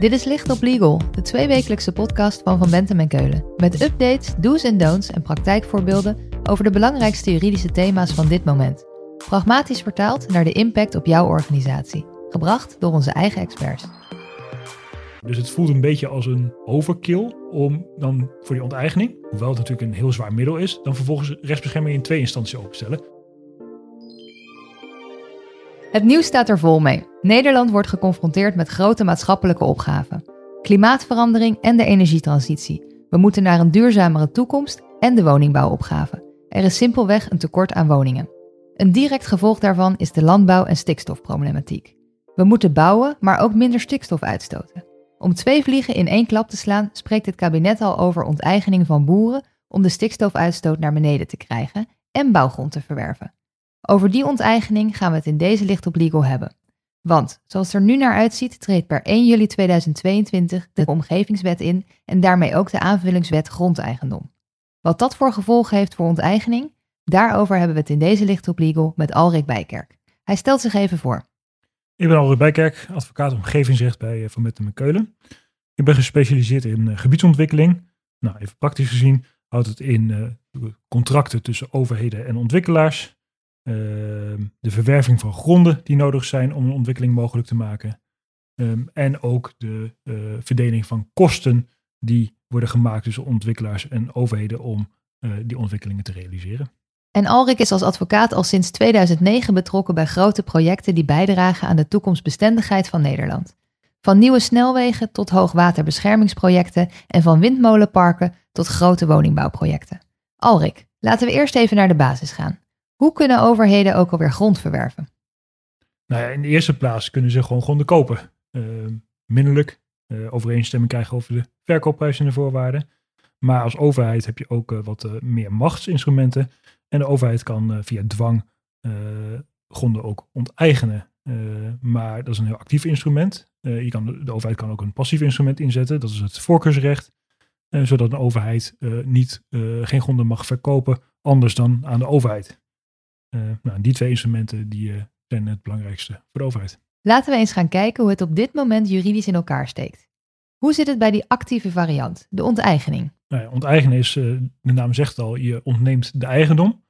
Dit is Licht op Legal, de tweewekelijkse podcast van Van Bentem en Keulen. Met updates, do's en don'ts en praktijkvoorbeelden over de belangrijkste juridische thema's van dit moment. Pragmatisch vertaald naar de impact op jouw organisatie. Gebracht door onze eigen experts. Dus het voelt een beetje als een overkill om dan voor die onteigening, hoewel het natuurlijk een heel zwaar middel is, dan vervolgens rechtsbescherming in twee instanties openstellen. Het nieuws staat er vol mee. Nederland wordt geconfronteerd met grote maatschappelijke opgaven. Klimaatverandering en de energietransitie. We moeten naar een duurzamere toekomst en de woningbouwopgave. Er is simpelweg een tekort aan woningen. Een direct gevolg daarvan is de landbouw- en stikstofproblematiek. We moeten bouwen, maar ook minder stikstof uitstoten. Om twee vliegen in één klap te slaan, spreekt het kabinet al over onteigening van boeren om de stikstofuitstoot naar beneden te krijgen en bouwgrond te verwerven. Over die onteigening gaan we het in deze Licht op Legal hebben. Want, zoals het er nu naar uitziet, treedt per 1 juli 2022 de Omgevingswet in en daarmee ook de aanvullingswet grondeigendom. Wat dat voor gevolgen heeft voor onteigening, daarover hebben we het in deze Licht op Legal met Alrik Bijkerk. Hij stelt zich even voor. Ik ben Alrik Bijkerk, advocaat omgevingsrecht bij eh, Van Metten en Keulen. Ik ben gespecialiseerd in eh, gebiedsontwikkeling. Nou, even praktisch gezien houdt het in uh, contracten tussen overheden en ontwikkelaars. Ehm, de verwerving van gronden die nodig zijn om een ontwikkeling mogelijk te maken. Ehm, en ook de uh, verdeling van kosten die worden gemaakt tussen ontwikkelaars en overheden om uh, die ontwikkelingen te realiseren. En Alrik is als advocaat al sinds 2009 betrokken bij grote projecten die bijdragen aan de toekomstbestendigheid van Nederland. Van nieuwe snelwegen tot hoogwaterbeschermingsprojecten en van windmolenparken tot grote woningbouwprojecten. Alrik, laten we eerst even naar de basis gaan. Hoe kunnen overheden ook alweer grond verwerven? Nou ja, in de eerste plaats kunnen ze gewoon gronden kopen. Uh, minnelijk uh, overeenstemming krijgen over de verkoopprijs en de voorwaarden. Maar als overheid heb je ook uh, wat meer machtsinstrumenten. En de overheid kan via dwang gronden ook onteigenen. maar dat is een heel actief instrument. je de overheid kan ook een passief instrument inzetten. Dat is het voorkeursrecht. zodat een overheid niet, geen gronden mag verkopen anders dan aan de overheid. Uh, nou, die twee instrumenten die, uh, zijn het belangrijkste voor de overheid. Laten we eens gaan kijken hoe het op dit moment juridisch in elkaar steekt. Hoe zit het bij die actieve variant, de onteigening? Nou ja, onteigenen is, uh, de naam zegt al, je ontneemt de eigendom.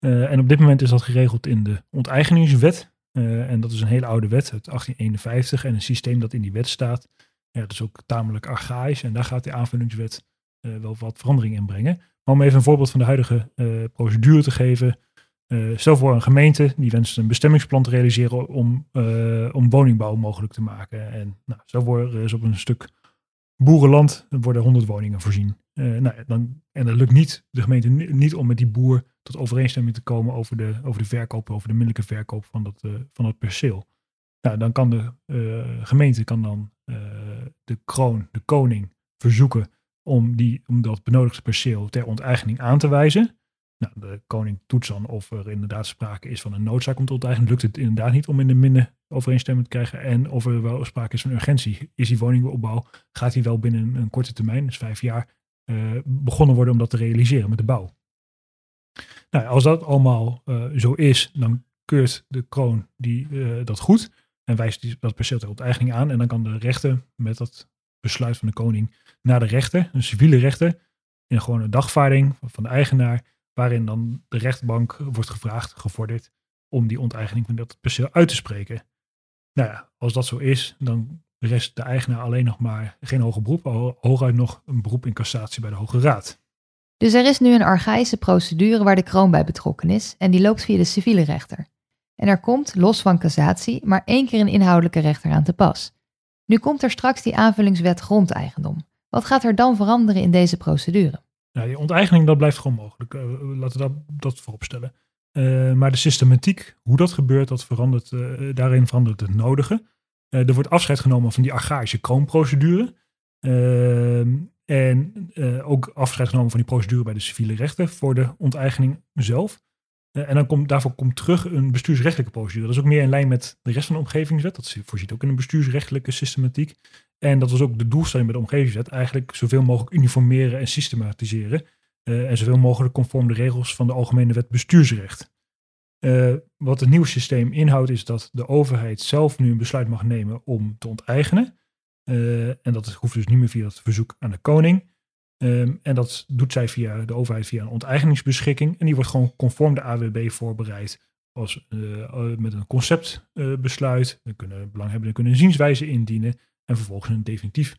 en op dit moment is dat geregeld in de onteigeningswet. en dat is een hele oude wet uit 1851 en een systeem dat in die wet staat. Ja, dat is ook tamelijk archaïs en daar gaat de aanvullingswet wel wat verandering in brengen. Maar om even een voorbeeld van de huidige procedure te geven. Uh, stel voor een gemeente die wenst een bestemmingsplan te realiseren om, uh, om woningbouw mogelijk te maken. En nou, stel voor er is op een stuk boerenland worden 100 woningen voorzien. Uh, nou, dan, en dat lukt niet de gemeente niet om met die boer tot overeenstemming te komen over de, over de verkoop, over de middelijke verkoop van dat, van dat perceel. Nou, dan kan de gemeente kan dan de kroon, de koning, verzoeken om, die, om dat benodigde perceel ter onteigening aan te wijzen. Nou, de koning toetst dan of er inderdaad sprake is van een noodzaak om te onteigenen. Lukt het inderdaad niet om in de minder overeenstemming te krijgen. En of er wel sprake is van urgentie. Is die woningopbouw, gaat die wel binnen een korte termijn, dus vijf jaar, uh, begonnen worden om dat te realiseren met de bouw. Nou, als dat allemaal uh, zo is, dan keurt de kroon die, uh, dat goed. En wijst die, dat perceel ter onteigening aan. En dan kan de rechter met dat besluit van de koning naar de rechter, een civiele rechter, in gewoon een dagvaarding van de eigenaar waarin dan de rechtbank wordt gevraagd, gevorderd, om die onteigening van dat perceel uit te spreken. Nou ja, als dat zo is, dan rest de eigenaar alleen nog maar geen hoger beroep, hooguit nog een beroep in cassatie bij de Hoge Raad. Dus er is nu een archaïsche procedure waar de kroon bij betrokken is en die loopt via de civiele rechter. En er komt, los van cassatie, maar één keer een inhoudelijke rechter aan te pas. Nu komt er straks die aanvullingswet grondeigendom. Wat gaat er dan veranderen in deze procedure? Nou, die onteigening, dat blijft gewoon mogelijk. Uh, laten we dat, dat voorop stellen. Uh, maar de systematiek, hoe dat gebeurt, dat verandert, uh, daarin verandert het nodige. er wordt afscheid genomen van die archaïsche kroonprocedure. En ook afscheid genomen van die procedure bij de civiele rechter voor de onteigening zelf. en dan komt, daarvoor komt terug een bestuursrechtelijke procedure. Dat is ook meer in lijn met de rest van de omgevingswet. Dat voorziet ook in een bestuursrechtelijke systematiek. En dat was ook de doelstelling met de omgevingswet, eigenlijk zoveel mogelijk uniformeren en systematiseren. Uh, en zoveel mogelijk conform de regels van de Algemene Wet Bestuursrecht. Uh, wat het nieuwe systeem inhoudt, is dat de overheid zelf nu een besluit mag nemen om te onteigenen. en dat hoeft dus niet meer via het verzoek aan de koning. Ehm, en dat doet zij via de overheid via een onteigeningsbeschikking. En die wordt gewoon conform de AWB voorbereid als, met een conceptbesluit. dan kunnen belanghebbenden kunnen een zienswijze indienen. En vervolgens een definitief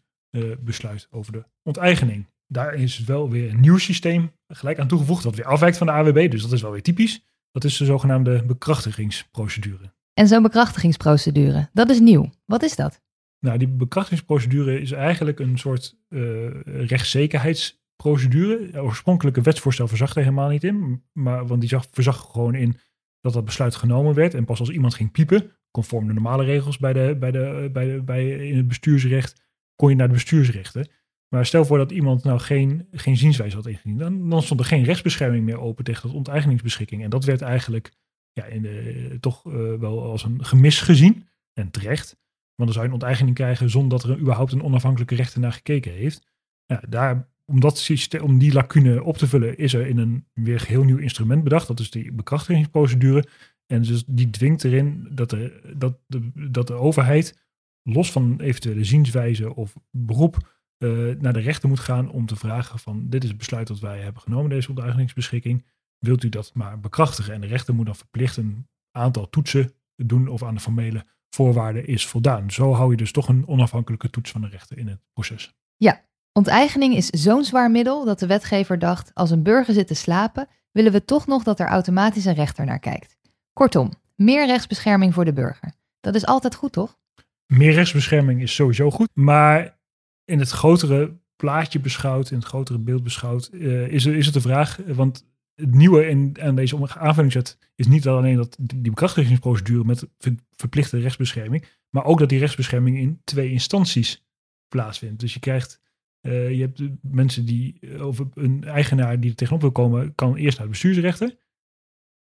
besluit over de onteigening daar is wel weer een nieuw systeem gelijk aan toegevoegd, wat weer afwijkt van de AWB. Dus dat is wel weer typisch. Dat is de zogenaamde bekrachtigingsprocedure. En zo'n bekrachtigingsprocedure, dat is nieuw. Wat is dat? Nou, die bekrachtigingsprocedure is eigenlijk een soort uh, rechtszekerheidsprocedure. Oorspronkelijke wetsvoorstel verzag er helemaal niet in, maar, want die zag, verzag gewoon in dat dat besluit genomen werd. En pas als iemand ging piepen, conform de normale regels bij de, bij de, bij de, bij, in het bestuursrecht, kon je naar de bestuursrechten. Maar stel voor dat iemand nou geen, geen zienswijze had ingediend, dan, dan stond er geen rechtsbescherming meer open tegen dat onteigeningsbeschikking. En dat werd eigenlijk ja, in de, toch uh, wel als een gemis gezien. En terecht. Want dan zou je een onteigening krijgen zonder dat er überhaupt een onafhankelijke rechter naar gekeken heeft. Ja, daar, om, dat systeem, om die lacune op te vullen, is er in een weer heel nieuw instrument bedacht. Dat is die bekrachtigingsprocedure. En dus die dwingt erin dat de, dat de, dat de overheid, los van eventuele zienswijze of beroep, uh, naar de rechter moet gaan om te vragen van dit is het besluit dat wij hebben genomen, deze onteigeningsbeschikking. Wilt u dat maar bekrachtigen? En de rechter moet dan verplicht een aantal toetsen doen of aan de formele voorwaarden is voldaan. Zo hou je dus toch een onafhankelijke toets van de rechter in het proces. Ja, onteigening is zo'n zwaar middel dat de wetgever dacht, als een burger zit te slapen, willen we toch nog dat er automatisch een rechter naar kijkt. Kortom, meer rechtsbescherming voor de burger. Dat is altijd goed, toch? Meer rechtsbescherming is sowieso goed, maar in het grotere plaatje beschouwd, in het grotere beeld beschouwd, uh, is, is het de vraag, want het nieuwe in, aan deze aanvullingswet is niet alleen dat die bekrachtigingsprocedure met verplichte rechtsbescherming, maar ook dat die rechtsbescherming in twee instanties plaatsvindt. Dus je krijgt, uh, je hebt mensen die, eh, over een eigenaar die er tegenop wil komen, kan eerst naar de bestuursrechten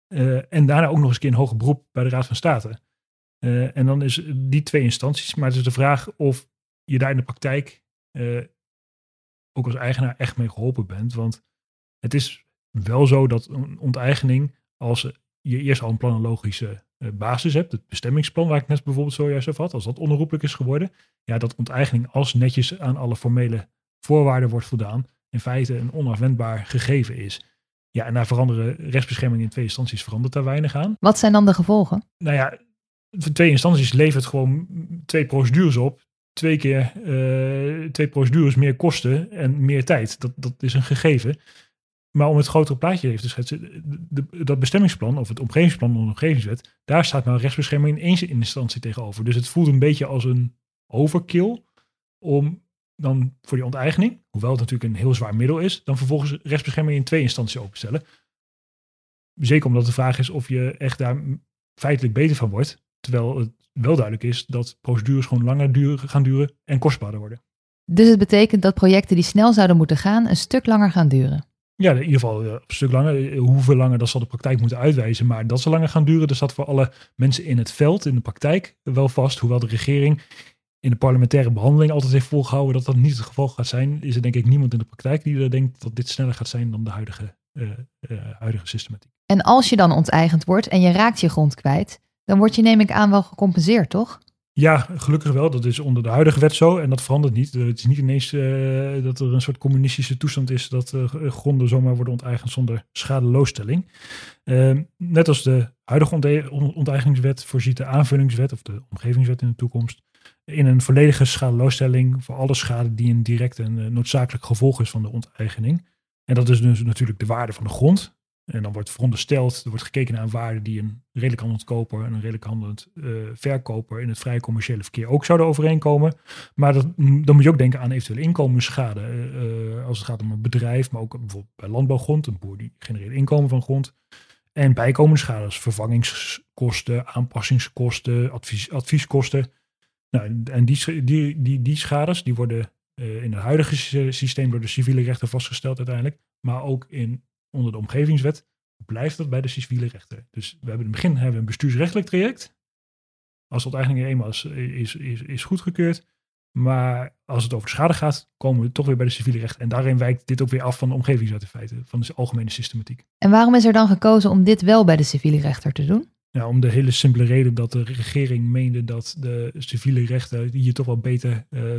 uh, en daarna ook nog eens een keer een hoger beroep bij de Raad van State. en dan is die twee instanties, maar het is de vraag of je daar in de praktijk uh, ook als eigenaar echt mee geholpen bent. Want het is wel zo dat een onteigening, als je eerst al een planologische basis hebt, het bestemmingsplan waar ik net bijvoorbeeld zojuist over had, als dat onherroepelijk is geworden, ja, dat onteigening als netjes aan alle formele voorwaarden wordt voldaan, in feite een onafwendbaar gegeven is. Ja, en daar veranderen rechtsbescherming in twee instanties verandert daar weinig aan. Wat zijn dan de gevolgen? Nou ja, twee instanties levert gewoon twee procedures op twee keer uh, twee procedures meer kosten en meer tijd. Dat, dat is een gegeven. Maar om het grotere plaatje even te schetsen, dat bestemmingsplan of het omgevingsplan van de omgevingswet, daar staat nou rechtsbescherming in één instantie tegenover. Dus het voelt een beetje als een overkill om dan voor die onteigening, hoewel het natuurlijk een heel zwaar middel is, dan vervolgens rechtsbescherming in twee instanties open te stellen. Zeker omdat de vraag is of je echt daar feitelijk beter van wordt. Terwijl het wel duidelijk is dat procedures gewoon langer duren, gaan duren en kostbaarder worden. Dus het betekent dat projecten die snel zouden moeten gaan, een stuk langer gaan duren? Ja, in ieder geval een stuk langer. Hoeveel langer, dat zal de praktijk moeten uitwijzen. Maar dat ze langer gaan duren, dat staat voor alle mensen in het veld, in de praktijk, wel vast. Hoewel de regering in de parlementaire behandeling altijd heeft volgehouden dat dat niet het geval gaat zijn, is er denk ik niemand in de praktijk die er denkt dat dit sneller gaat zijn dan de huidige, uh, uh, huidige systematiek. En als je dan onteigend wordt en je raakt je grond kwijt, dan word je neem ik aan wel gecompenseerd, toch? Ja, gelukkig wel. Dat is onder de huidige wet zo en dat verandert niet. Het is niet ineens uh, dat er een soort communistische toestand is dat uh, gronden zomaar worden onteigend zonder schadeloosstelling. Uh, net als de huidige onteigeningswet voorziet de aanvullingswet of de omgevingswet in de toekomst in een volledige schadeloosstelling voor alle schade die een direct en eh, noodzakelijk gevolg is van de onteigening. En dat is dus natuurlijk de waarde van de grond. En dan wordt verondersteld, er wordt gekeken naar een waarde die een redelijk handelend koper en een redelijk handelend uh, verkoper in het vrije commerciële verkeer ook zouden overeenkomen. Maar dan moet je ook denken aan eventuele inkomensschade. Uh, als het gaat om een bedrijf, maar ook bijvoorbeeld bij landbouwgrond, een boer die genereert inkomen van grond. En bijkomende schade, dus vervangingskosten, aanpassingskosten, advies, advieskosten. Nou, en die, die, die, die schades die worden uh, in het huidige systeem door de civiele rechter vastgesteld uiteindelijk. Maar ook in onder de omgevingswet blijft dat bij de civiele rechter. Dus we hebben in het begin hebben we een bestuursrechtelijk traject. Als de onteigening eenmaal is, is, is, is goedgekeurd. Maar als het over de schade gaat, komen we toch weer bij de civiele rechter. En daarin wijkt dit ook weer af van de omgevingswet in feite, van de algemene systematiek. En waarom is er dan gekozen om dit wel bij de civiele rechter te doen? Ja, om de hele simpele reden dat de regering meende dat de civiele rechten hier toch wel beter uh,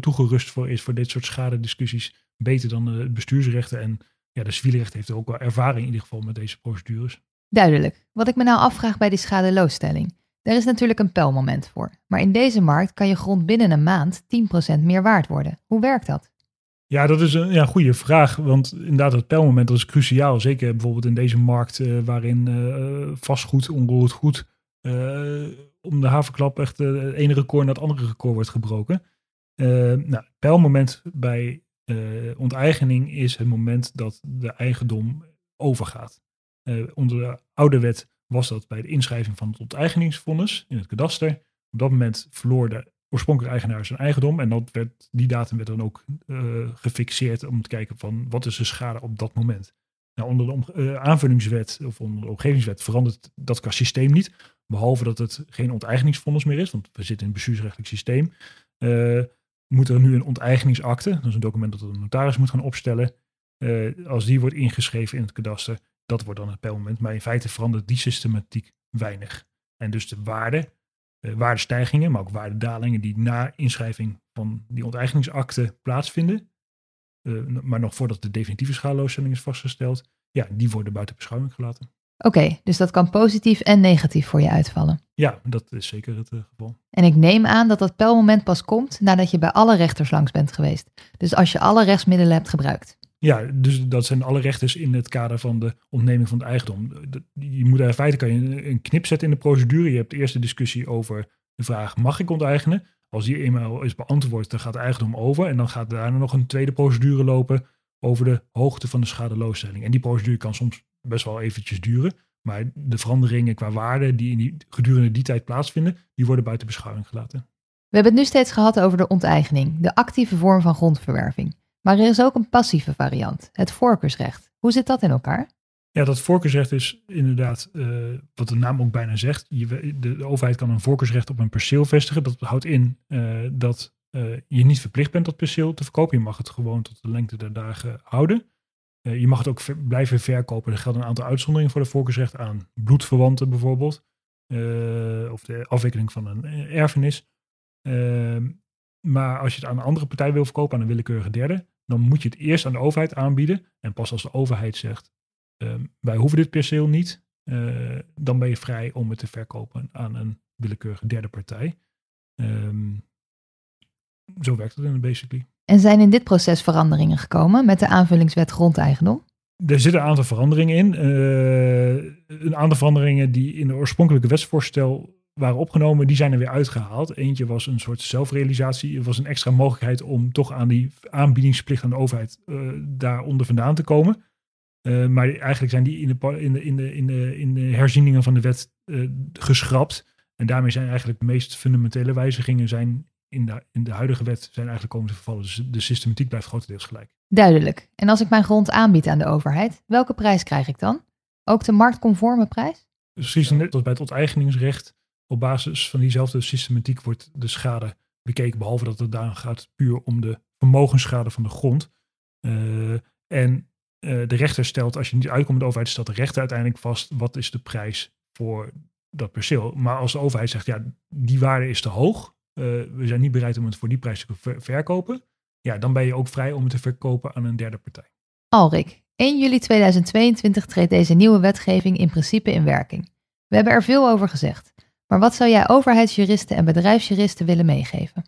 toegerust voor is voor dit soort schadediscussies. Beter dan de bestuursrechten. En ja, de civiele rechten heeft ook wel ervaring in ieder geval met deze procedures. Duidelijk. Wat ik me nou afvraag bij die schadeloosstelling. Er is natuurlijk een pijlmoment voor. Maar in deze markt kan je grond binnen een maand 10% meer waard worden. Hoe werkt dat? Ja, dat is een ja, goede vraag. Want inderdaad, het pijlmoment dat is cruciaal. Zeker bijvoorbeeld in deze markt uh, waarin uh, vastgoed, onroerend goed, uh, om de havenklap echt het ene record naar het andere record wordt gebroken. nou, pijlmoment bij onteigening is het moment dat de eigendom overgaat. onder de oude wet was dat bij de inschrijving van het onteigeningsvonnis in het kadaster. Op dat moment verloor de oorspronkelijke eigenaar zijn eigendom. En dat werd, die datum werd dan ook uh, gefixeerd om te kijken van wat is de schade op dat moment. Nou, onder de uh, aanvullingswet of onder de omgevingswet verandert dat qua systeem niet. Behalve dat het geen onteigeningsvonnis meer is, want we zitten in een bestuursrechtelijk systeem. Uh, moet er nu een onteigeningsakte, dat is een document dat de notaris moet gaan opstellen. als die wordt ingeschreven in het kadaster, dat wordt dan het pijlmoment. Maar in feite verandert die systematiek weinig. En dus de waarde waardestijgingen, maar ook waardedalingen die na inschrijving van die onteigeningsakte plaatsvinden, uh, maar nog voordat de definitieve schadeloosstelling is vastgesteld, ja, die worden buiten beschouwing gelaten. Oké, dus dat kan positief en negatief voor je uitvallen. Ja, dat is zeker het uh, geval. En ik neem aan dat dat pijlmoment pas komt nadat je bij alle rechters langs bent geweest. Dus als je alle rechtsmiddelen hebt gebruikt. Ja, dus dat zijn alle rechters in het kader van de ontneming van het eigendom. Je moet daar in feite kan je een knip zetten in de procedure. Je hebt de eerste discussie over de vraag: mag ik onteigenen? Als die eenmaal is beantwoord, dan gaat de eigendom over. En dan gaat daarna nog een tweede procedure lopen over de hoogte van de schadeloosstelling. En die procedure kan soms best wel eventjes duren. Maar de veranderingen qua waarde die, in die gedurende die tijd plaatsvinden, die worden buiten beschouwing gelaten. We hebben het nu steeds gehad over de onteigening, de actieve vorm van grondverwerving. Maar er is ook een passieve variant, het voorkeursrecht. Hoe zit dat in elkaar? Ja, dat voorkeursrecht is inderdaad, uh, wat de naam ook bijna zegt. Je, de, overheid kan een voorkeursrecht op een perceel vestigen. Dat houdt in uh, dat uh, je niet verplicht bent dat perceel te verkopen. Je mag het gewoon tot de lengte der dagen houden. je mag het ook blijven verkopen. Er gelden een aantal uitzonderingen voor het voorkeursrecht aan bloedverwanten bijvoorbeeld. of de afwikkeling van een erfenis. Ehm, maar als je het aan een andere partij wil verkopen, aan een willekeurige derde, dan moet je het eerst aan de overheid aanbieden. En pas als de overheid zegt, um, wij hoeven dit perceel niet, uh, dan ben je vrij om het te verkopen aan een willekeurige derde partij. Um, zo werkt het in basically. En zijn in dit proces veranderingen gekomen met de aanvullingswet grondeigendom? Er zitten een aantal veranderingen in. Uh, een aantal veranderingen die in het oorspronkelijke wetsvoorstel waren opgenomen, die zijn er weer uitgehaald. Eentje was een soort zelfrealisatie. Het was een extra mogelijkheid om toch aan die aanbiedingsplicht aan de overheid uh, daaronder vandaan te komen. Uh, maar eigenlijk zijn die in de, in, de, in, de, in, de, in de herzieningen van de wet uh, geschrapt. En daarmee zijn eigenlijk de meest fundamentele wijzigingen zijn in, de, in de huidige wet zijn eigenlijk komen te vervallen. Dus de systematiek blijft grotendeels gelijk. Duidelijk. En als ik mijn grond aanbied aan de overheid, welke prijs krijg ik dan? Ook de marktconforme prijs? Precies net als bij het onteigeningsrecht op basis van diezelfde systematiek wordt de schade bekeken, behalve dat het daar gaat puur om de vermogensschade van de grond. Uh, en uh, de rechter stelt, als je niet uitkomt met de overheid, stelt de rechter uiteindelijk vast wat is de prijs voor dat perceel. Maar als de overheid zegt, ja, die waarde is te hoog, uh, we zijn niet bereid om het voor die prijs te ver verkopen, ja, dan ben je ook vrij om het te verkopen aan een derde partij. Alrik, 1 juli 2022 treedt deze nieuwe wetgeving in principe in werking. We hebben er veel over gezegd. Maar wat zou jij overheidsjuristen en bedrijfsjuristen willen meegeven?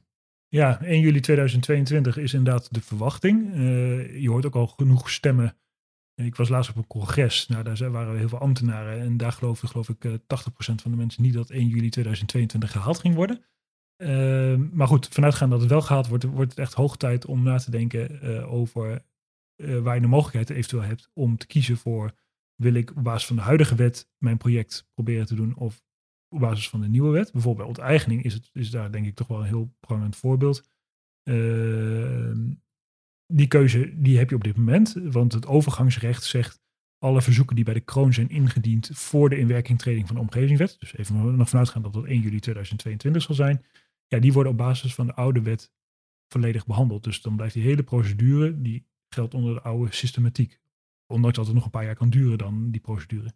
Ja, 1 juli 2022 is inderdaad de verwachting. Uh, je hoort ook al genoeg stemmen. Ik was laatst op een congres, nou, daar waren heel veel ambtenaren en daar geloofde geloof ik 80% eh, van de mensen niet dat 1 juli 2022 gehaald ging worden. Uh, maar goed, vanuitgaan dat het wel gehaald wordt, wordt het echt hoog tijd om na te denken uh, over waar je de mogelijkheid eventueel hebt om te kiezen voor wil ik op basis van de huidige wet mijn project proberen te doen of op basis van de nieuwe wet. Bijvoorbeeld bij onteigening is, het, is daar denk ik toch wel een heel prangend voorbeeld. Uh, die keuze die heb je op dit moment, want het overgangsrecht zegt alle verzoeken die bij de kroon zijn ingediend voor de inwerkingtreding van de omgevingswet, dus even nog vanuit gaan dat dat 1 juli 2022 zal zijn, ja, die worden op basis van de oude wet volledig behandeld. Dus dan blijft die hele procedure, die geldt onder de oude systematiek. Ondanks dat het nog een paar jaar kan duren dan die procedure.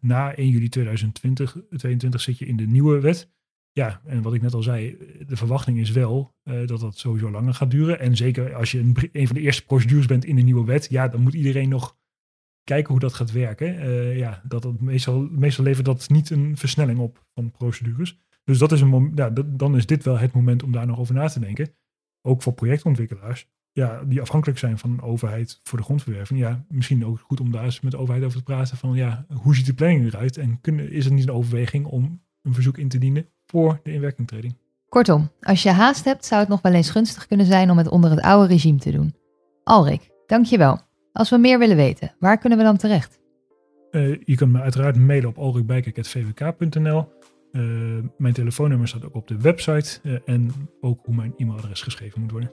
Na 1 juli 2020 2022 zit je in de nieuwe wet. Ja, en wat ik net al zei, de verwachting is wel dat dat sowieso langer gaat duren. En zeker als je een, van de eerste procedures bent in de nieuwe wet, ja, dan moet iedereen nog kijken hoe dat gaat werken. ja, dat, dat meestal, meestal levert dat niet een versnelling op van procedures. Dus dat is een ja, dan is dit wel het moment om daar nog over na te denken. Ook voor projectontwikkelaars, ja, die afhankelijk zijn van een overheid voor de grondverwerving. Ja, misschien ook goed om daar eens met de overheid over te praten van, ja, hoe ziet de planning eruit? En kunnen, is er niet een overweging om een verzoek in te dienen voor de inwerkingtreding? Kortom, als je haast hebt, zou het nog wel eens gunstig kunnen zijn om het onder het oude regime te doen. Alrik, dankjewel. Als we meer willen weten, waar kunnen we dan terecht? Uh, je kunt me uiteraard mailen op alrikbijkerk.vwk.nl. Uh, mijn telefoonnummer staat ook op de website uh, en ook hoe mijn e-mailadres geschreven moet worden.